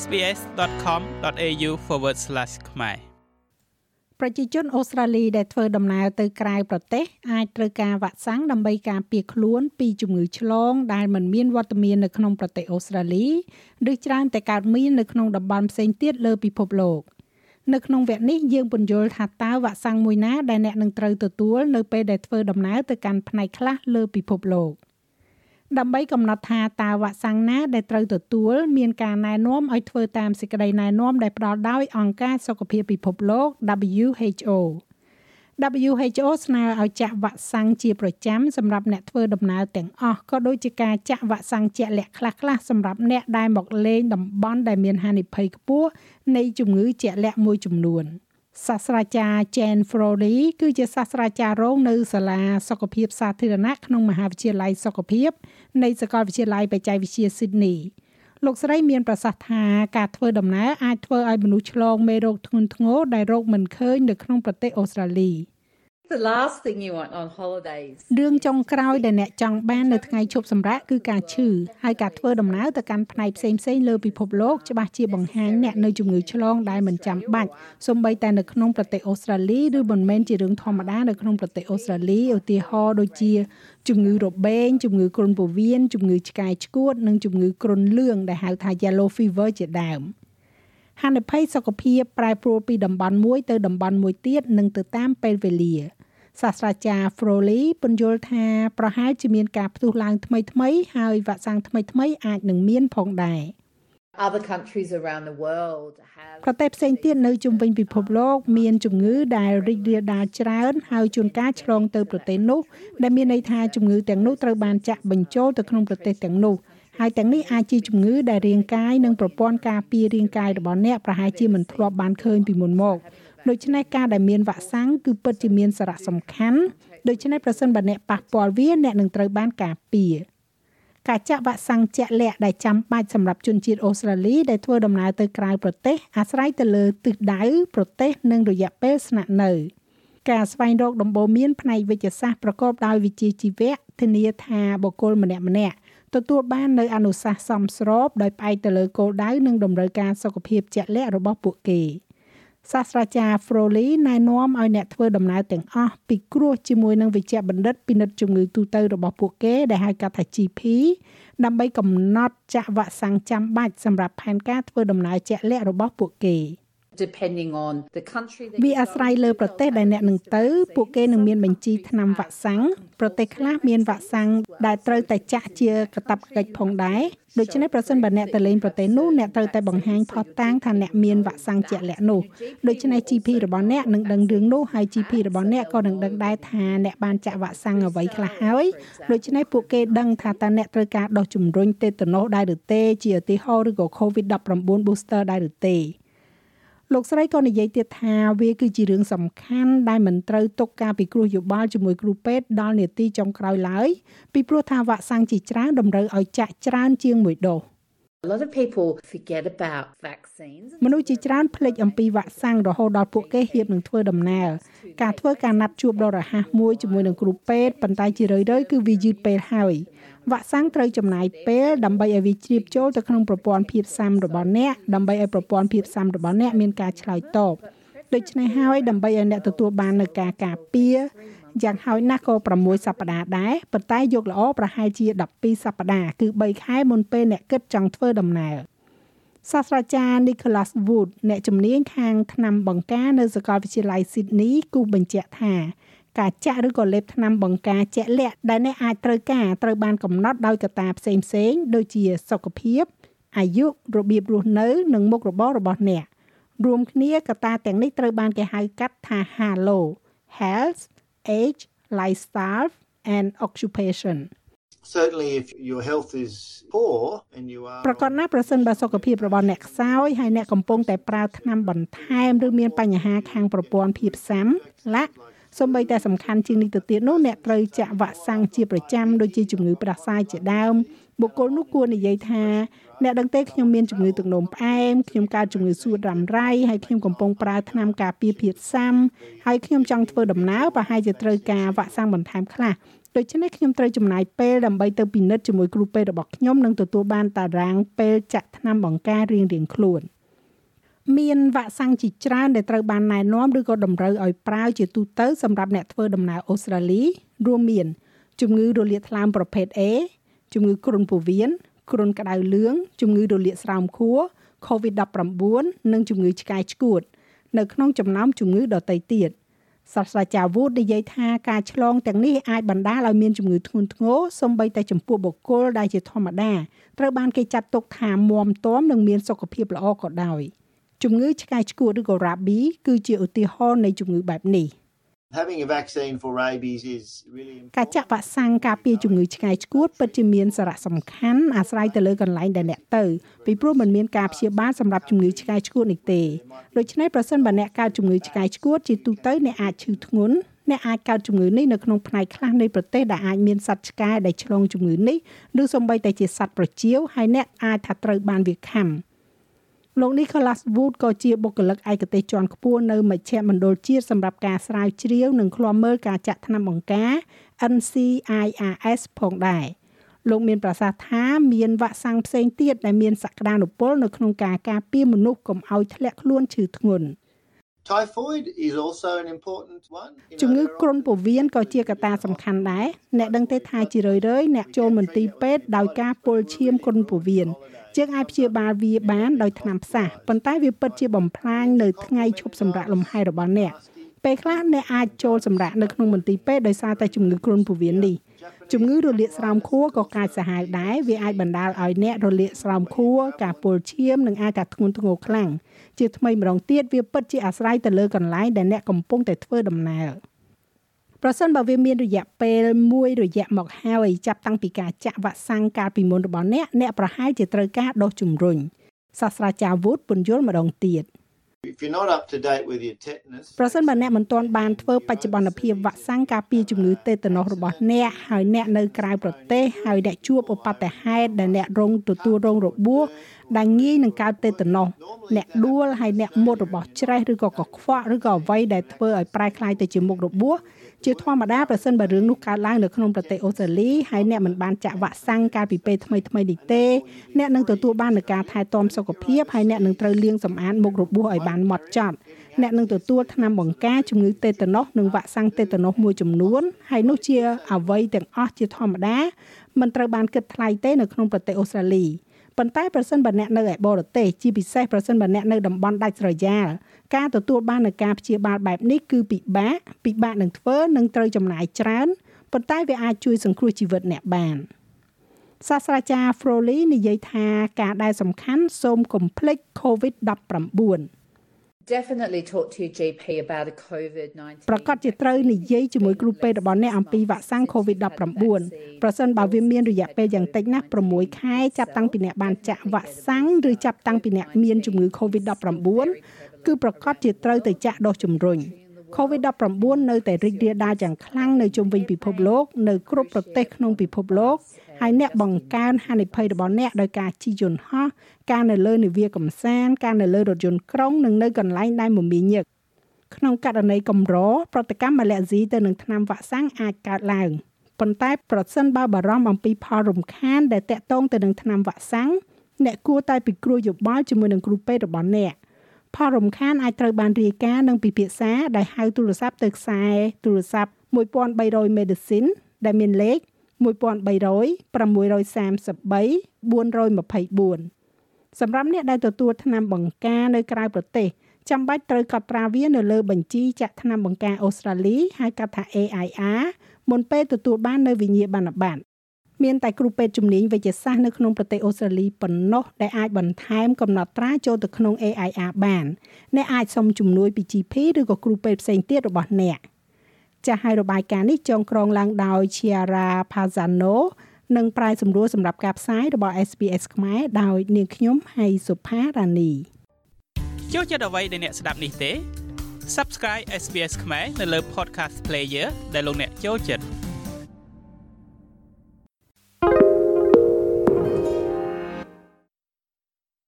sbs.com.au/ ខ្មែរប្រជាជនអូស្ត្រាលីដែលធ្វើដំណើរទៅក្រៅប្រទេសអាចត្រូវការវ៉ាក់សាំងដើម្បីការពារខ្លួន ពីជំងឺឆ្លង ដែលមិនមានវត្តមាននៅក្នុងប្រទេសអូស្ត្រាលីឬច្រើនតែកើតមាននៅក្នុងតំបន់ផ្សេងទៀតលើពិភពលោកនៅក្នុងវគ្គនេះយើងពន្យល់ថាតើវ៉ាក់សាំងមួយណាដែលអ្នកនឹងត្រូវទទួលនៅពេលដែលធ្វើដំណើរទៅកាន់ផ្នែកខ្លះលើពិភពលោក។ ដើម្បីកំណត់ថាតើវ៉ាក់សាំងណាដែលត្រូវទទួលមានការណែនាំឲ្យធ្វើតាមសេចក្តីណែនាំដែលផ្ដល់ដោយអង្គការសុខភាពពិភពលោក WHO WHO ស្នើឲ្យចាក់វ៉ាក់សាំងជាប្រចាំសម្រាប់អ្នកធ្វើដំណើរទាំងអស់ក៏ដូចជាការចាក់វ៉ាក់សាំងជាក់លាក់ខ្លះៗសម្រាប់អ្នកដែលមកលេងតំបន់ដែលមានហានិភ័យខ្ពស់នៃជំងឺជាក់លាក់មួយចំនួន។ សាស្ត្រាចារ្យ Jane Froley គឺជាសាស្ត្រាចារ្យរងនៅសាលាសុខភាពសាធារណៈក្នុងមហាវិទ្យាល័យសុខភាពនៃសាកលវិទ្យាល័យបច្ចេកវិទ្យា Sydney លោកស្រីមានប្រសាសន៍ថាការធ្វើដំណើរអាចធ្វើឲ្យមនុស្សឆ្លងមេរោគធ្ងន់ធ្ងរដែលរោគមិនឃើញនៅក្នុងប្រទេសអូស្ត្រាលី។ the last thing you want on holidays រឿងចុងក្រោយដែលអ្នកចង់បាននៅថ្ងៃឈប់សម្រាកគឺការឈឺហើយការធ្វើដំណើរទៅកាន់ផ្នែកផ្សេងផ្សេងលើពិភពលោកច្បាស់ជាបង្ហាញអ្នកនៅជំងឺឆ្លងដែលមិនចាំបាច់សូម្បីតែនៅក្នុងប្រទេសអូស្ត្រាលីឬមិនមែនជារឿងធម្មតានៅក្នុងប្រទេសអូស្ត្រាលីឧទាហរណ៍ដូចជាជំងឺរបេងជំងឺគ្រុនពោះវៀនជំងឺឆ្កែឆ្កួតនិងជំងឺគ្រុនលឿងដែលហៅថា yellow fever ជាដើម ហានិភ័យសុខភាពប្រែប្រួលពីតំបន់មួយទៅតំបន់មួយទៀតនិងទៅតាមពេលវេលាសាស្ត្រាចារ្យ Froley ពន្យល់ថាប្រហែលជាមានការផ្ទុះឡើងថ្មីថ្មីហើយវ៉ាក់សាំងថ្មីថ្មីអាចនឹងមានផងដែរ Other countries around the world have ប្រទេសផ្សេងទៀតនៅជុំវិញពិភពលោក មានជំងឺដែលរីករាលដាលច្រើន ហើយជួនកាលឆ្លងទៅប្រទេសនោះដែលមានន័យថាជំងឺទាំងនោះត្រូវបានចាក់បញ្ចូលទៅក្នុងប្រទេសទាំងនោះ ហើយទាំងនេះអាចជាជំងឺដែលរាងកាយនិងប្រព័ន្ធការពាររាងកាយរបស់អ្នកប្រហែលជាមិនធ្លាប់បានឃើញពីមុនមកដូច្នេះការដែលមានវ៉ាក់សាំងគឺពិតជាមានសារៈសំខាន់ដូច្នេះប្រសិនបើអ្នកប៉ះពាល់វាអ្នកនឹងត្រូវបានការពារការចាក់វ៉ាក់សាំងជាក់លាក់ដែលចាំបាច់សម្រាប់ជនជាតិអូស្ត្រាលីដែលធ្វើដំណើរទៅក្រៅប្រទេសអាស្រ័យទៅលើទិសដៅប្រទេសនិងរយៈពេលស្នាក់នៅការស្វែងរកដំបូន្មានផ្នែកវិទ្យាសាស្ត្រប្រកបដោយវិជ្ជាជីវៈធានាថាបុគ្គលម្នាក់ម្នាក់ ទទួលបាននៅអនុសាសន៍សមស្របដោយផ្អែកទៅលើគោលដៅនិងតម្រូវការសុខភាពជាក់លាក់របស់ពួកគេ។សាស្ត្រាចារ្យ Froley ណែនាំឲ្យអ្នកធ្វើដំណើរទាំងអស់ពិគ្រោះជាមួយនឹងវិជ្ជបណ្ឌិតពិនិត្យជំងឺទូទៅរបស់ពួកគេដែលហៅកាត់ថា GP ដើម្បីកំណត់ចាក់វ៉ាក់សាំងចាំបាច់សម្រាប់ផែនការធ្វើដំណើរជាក់លាក់របស់ពួកគេ។ depending on the country វាអាស្រ័យលើប្រទេសដែលអ្នកនឹងទៅពួកគេនឹងមានបញ្ជីថ្នាំវ៉ាក់សាំងប្រទេសខ្លះមានវ៉ាក់សាំងដែលត្រូវតែចាក់ជាកាតព្វកិច្ចផងដែរដូច្នេះប្រសិនបើអ្នកទៅលេងប្រទេសនោះអ្នកត្រូវតែបង្ហាញផុសតាងថាអ្នកមានវ៉ាក់សាំងជាក់លាក់នោះដូច្នេះ GP របស់អ្នកនឹងដឹងរឿងនោះហើយ GP របស់អ្នកក៏នឹងដឹងដែរថាអ្នកបានចាក់វ៉ាក់សាំងអ្វីខ្លះហើយដូច្នេះពួកគេដឹងថាតើអ្នកត្រូវការដោះជំរុញតេតាណូសដែរឬទេជាឧទាហរណ៍ឬក៏ COVID-19 booster ដែរឬទេ លោកស្រីក៏និយាយទៀតថាវាគឺជារឿងសំខាន់ដែលមិនត្រូវទុកការពិគ្រោះយោបល់ជាមួយគ្រូពេទ្យដល់នាទីចុងក្រោយឡើយពីព្រោះថាវ៉ាក់សាំងជាច្រើនតម្រូវឲ្យចាក់ច្រើនជាងមួយដូស មនុស្សជាច្រើនភ្លេចអំពីវ៉ាក់សាំងរហូតដល់ពួកគេហៀបនឹងធ្វើដំណើរការធ្វើការណាត់ជួបដ៏រហ័សមួយជាមួយនឹងគ្រូពេទ្យប៉ុន្តែជារឿយៗគឺវាយឺតពេលហើយវ៉ាក់សាំងត្រូវចំណាយពេលដើម្បីឲ្យវាជ្រាបចូលទៅក្នុងប្រព័ន្ធភាពស៊ាំរបស់អ្នកដើម្បីឲ្យប្រព័ន្ធភាពស៊ាំរបស់អ្នកមានការឆ្លើយតបដូច្នេះហើយដើម្បីឲ្យអ្នកទទួលបាននូវការការពារ យ៉ាងហោចណាស់ក៏6សប្តាហ៍ដែរប៉ុន្តែយកល្អប្រហែលជា12សប្តាហ៍គឺ3ខែមុនពេលអ្នកគិតចង់ធ្វើដំណើរសាស្ត្រាចារ្យ Nicholas Wood អ្នកជំនាញខាងថ្នាំបង្ការនៅសាកលវិទ្យាល័យ Sydney គូបញ្ជាក់ថាការចាក់ឬក៏លេបថ្នាំបង្ការជាក់លាក់ដែលអ្នកអាចត្រូវការត្រូវបានកំណត់ដោយកត្តាផ្សេងផ្សេងដូចជាសុខភាពអាយុរបៀបរស់នៅ និងមុខរបររបស់អ្នករួមគ្នាកត្តាទាំងនេះត្រូវបានគេហៅកាត់ថា HALO health age lifestyle and occupation certainly if your health is poor and you are ប្រកបណាស់ប្រសិនបើសុខភាពរបស់អ្នកខ្សោយហើយអ្នកកំពុងតែប្រើថ្នាំបន្ថែមឬមានបញ្ហាខាងប្រព័ន្ធភាពស៊ាំឡាក់សូម្បីតែសំខាន់ជាងនេះទៅទៀតនោះអ្នកត្រូវចាក់វ៉ាក់សាំងជាប្រចាំដូចជាជំងឺផ្ដាសាយជាដើម បុគ្គលនោះគួរនិយាយថាអ្នកដឹងទេខ្ញុំមានជំងឺទឹកនោមផ្អែមខ្ញុំកើតជំងឺសួតរ៉ាំរ៉ៃហើយខ្ញុំកំពុងប្រើថ្នាំការពារភាពស៊ាំហើយខ្ញុំចង់ធ្វើដំណើរប្រហែលជាត្រូវការវ៉ាក់សាំងបន្ថែមខ្លះដូច្នេះខ្ញុំត្រូវចំណាយពេលដើម្បីទៅពិនិត្យជាមួយគ្រូពេទ្យរបស់ខ្ញុំនិងទទួលបានតារាងពេលចាក់ថ្នាំបង្ការរៀងៗខ្លួនមានវ៉ាក់សាំងជាច្រើនដែលត្រូវបានណែនាំឬក៏តម្រូវឲ្យប្រើជាទូទៅសម្រាប់អ្នកធ្វើដំណើរអូស្ត្រាលីរួមមានជំងឺរលាកថ្លើមប្រភេទ A ជំងឺគ្រុនពោះវៀនគ្រុនក្តៅលឿងជំងឺរលាកស្រោមខួរ COVID-19 និងជំងឺឆ្កែឆ្កួត នៅក្នុងចំណោមជំងឺដទៃទៀតសាស្ត្រាចារ្យ Wood និយាយថាការឆ្លងទាំងនេះអាចបណ្ដាលឲ្យមានជំងឺធ្ងន់ធ្ងរសូម្បីតែចំពោះបុគ្គលដែលជាធម្មតាត្រូវបានគេចាត់ទុកថាមាំទាំនិងមានសុខភាពល្អក៏ដោយជំងឺឆ្កែឆ្កួតឬក៏ Rabies គឺជាឧទាហរណ៍នៃជំងឺបែបនេះ Having a vaccine for rabies is really ការចាក់វ៉ាក់សាំងការពារជំងឺឆ្កែឆ្កួតពិតជាមានសារៈសំខាន់អាស្រ័យទៅលើកន្លែងដែលអ្នកទៅពីព្រោះมันមានការព្យាបាលសម្រាប់ជំងឺឆ្កែឆ្កួតនេះទេដូច្នេះប្រសិនបើអ្នកកើតជំងឺឆ្កែឆ្កួតជាទូទៅអ្នកអាចឈឺធ្ងន់អ្នកអាចកើតជំងឺនេះនៅក្នុងផ្នែកខ្លះនៃប្រទេសដែលអាចមានសត្វឆ្កែដែលឆ្លងជំងឺនេះឬសូម្បីតែជាសត្វប្រចៀវហើយអ្នកអាចថាត្រូវបានវាខាំ លោក Nicholas Wood ក៏ជាបុគ្គលិកឯកទេសជាន់ខ្ពស់នៅមជ្ឈមណ្ឌលជាតិសម្រាប់ការស្រាវជ្រាវនិងឃ្លាំមើលការចាក់ថ្នាំបង្ការ NCIRS ផងដែរលោកមានប្រសាសន៍ថាមានវ៉ាក់សាំងផ្សេងទៀតដែលមានសក្តានុពលនៅក្នុងការការពារមនុស្សកុំឲ្យធ្លាក់ខ្លួនឈឺធ្ងន់ Typhoid is also an important one. You know, ជំងឺ there are គ្រុនពោះវៀនក៏ជាកត្តាសំខាន់ដែរអ្នកដឹងទេថាជារឿយៗអ្នកចូលមន្ទីរពេទ្យដោយការពុលឈាមគ្រុនពោះវៀនជាងអាចព្យាបាលវាបានដោយថ្នាំផ្សះប៉ុន្តែវាពិតជាបំផ្លាញនៅថ្ងៃឈប់សម្រាកលំហែរបស់អ្នកពេលខ្លះអ្នកអាចចូលសម្រាកនៅក្នុងមន្ទីរពេទ្យដោយសារតែជំងឺគ្រុនពោះវៀននេះ ជំងឺរលាកស្រោមខួរក៏កាចសាហាវដែរវាអាចបណ្ដាលឲ្យអ្នករលាកស្រោមខួរការពុលឈាមនិងអាចថាធ្ងន់ធ្ងរខ្លាំងជាថ្មីម្ដងទៀតវាពិតជាអាស្រ័យទៅលើកន្លែងដែលអ្នកកំពុងតែធ្វើដំណើរប្រសិនបើវាមានរយៈពេលមួយរយៈមកហើយចាប់តាំងពីការចាក់វ៉ាក់សាំងកាលពីមុនរបស់អ្នកអ្នកប្រហែលជាត្រូវការដុសជំរុញសាស្ត្រាចារ្យ Wood ពន្យល់ម្ដងទៀត If you're not up to date with your tetanus, ប្រសិនបើអ្នកមិនទាន់បានធ្វើបច្ចុប្បន្នភាពវ៉ាក់សាំងការពារជំងឺតេតាណូសរបស់អ្នកហើយអ្នកនៅក្រៅប្រទេសហើយអ្នកជួបឧបទ្ទហេតុដែលអ្នករងទទួលរងរបួសដែលងាយនឹងកើតតេតាណូសអ្នកដួលហើយអ្នកមុតរបស់ច្រេះឬក៏កខ្វក់ឬក៏អ្វីដែលធ្វើឲ្យប្រែក្លាយទៅជាមុខរបួសជាធម្មតាប្រសិនបើរឿងនោះកើតឡើងនៅក្នុងប្រទេសអូស្ត្រាលីហើយអ្នកមិនបានចាក់វ៉ាក់សាំងកាលពីពេលថ្មីថ្មីនេះទេអ្នកនឹងទទួលបាននឹងការថែទាំសុខភាពហើយអ្នកនឹងត្រូវលាងសម្អាតមុខរបួសឲ្យបានហ្មត់ចត់អ្នកនឹងទទួលថ្នាំបង្ការជំងឺតេតាណូសនិងវ៉ាក់សាំងតេតាណូសមួយចំនួនហើយនោះជាអ្វីទាំងអស់ជាធម្មតាមិនត្រូវបានគិតថ្លៃទេនៅក្នុងប្រទេសអូស្ត្រាលី ប៉ុន្តែប្រសិនបើអ្នកនៅឯបរទេសជាពិសេសប្រសិនបើអ្នកនៅតំបន់ដាច់ស្រយាលការទទួលបាននូវការព្យាបាលបែបនេះគឺពិបាកពិបាកនឹងធ្វើនិងត្រូវចំណាយច្រើនប៉ុន្តែវាអាចជួយសង្គ្រោះជីវិតអ្នកបានសាស្ត្រាចារ្យ Froley និយាយថាការដែលសំខាន់សូមកុំភ្លេច COVID-19 Definitely talk to your GP about a COVID-19. ប្រកាសជាត្រូវនិយាយជាមួយគ្រូពេទ្យរបស់អ្នកអំពីវ៉ាក់សាំង COVID-19 ប្រសិនបើវាមានរយៈពេលយ៉ាងតិចណាស់6ខែចាប់តាំងពីអ្នកបានចាក់វ៉ាក់សាំងឬចាប់តាំងពីអ្នកមានជំងឺ COVID-19 គឺប្រកាសជាត្រូវទៅចាក់ដូសជំរុញ COVID-19 នៅតែរីករាលដាលយ៉ាងខ្លាំងនៅជុំវិញពិភពលោក នៅគ្រប់ប្រទេសក្នុងពិភពលោក ហើយអ្នកបង្កើនហានិភ័យរបស់អ្នកដោយការជិះយន្តហោះការនៅលើនាវាកំសាន្តការនៅលើរថយន្តក្រុងនិងនៅកន្លែងដែលមមាញឹកក្នុងករណីកម្រប្រតិកម្មអាឡែស៊ីទៅនឹងថ្នាំវ៉ាក់សាំងអាចកើតឡើងប៉ុន្តែប្រសិនបើបារម្ភអំពីផលរំខានដែលតាក់ទងទៅនឹងថ្នាំវ៉ាក់សាំងអ្នកគួរតែពិគ្រោះយោបល់ជាមួយនឹងគ្រូពេទ្យរបស់អ្នកផលរំខានអាចត្រូវបានរាយការណ៍និងពិភាក្សាដោយហៅទូរស័ព្ទទៅខ្សែទូរស័ព្ទ1300 Medicine ដែលមានលេខ 1300 633 424សម្រាប់អ្នកដែលទទួលថ្នាំបង្ការនៅក្រៅប្រទេសចាំបាច់ត្រូវកត់ត្រាវានៅលើបញ្ជីចាក់ថ្នាំបង្ការអូស្ត្រាលីហៅកាត់ថា AIR មុនពេលទទួលបាននៅវិញ្ញាបនបត្រមានតែគ្រូពេទ្យជំនាញវិទ្យាសាស្ត្រនៅក្នុងប្រទេសអូស្ត្រាលីប៉ុណ្ណោះដែលអាចបន្ថែមកំណត់ត្រាចូលទៅក្នុង AIR បានអ្នកអាចសុំជំនួយពី GP ឬក៏គ្រូពេទ្យផ្សេងទៀតរបស់អ្នក ចាស់ហើយរបាយការណ៍នេះចងក្រងឡើងដោយ Chiara Pazano និងប្រាយសម្រួលសម្រាប់ការផ្សាយរបស់ SBS ខ្មែរដោយនាងខ្ញុំហៃសុផារ៉ានីចូលចិត្តអ្វីដែលអ្នកស្ដាប់នេះទេ Subscribe SBS ខ្មែរនៅលើ Podcast Player ដែលលោកអ្នកចូលចិត្ត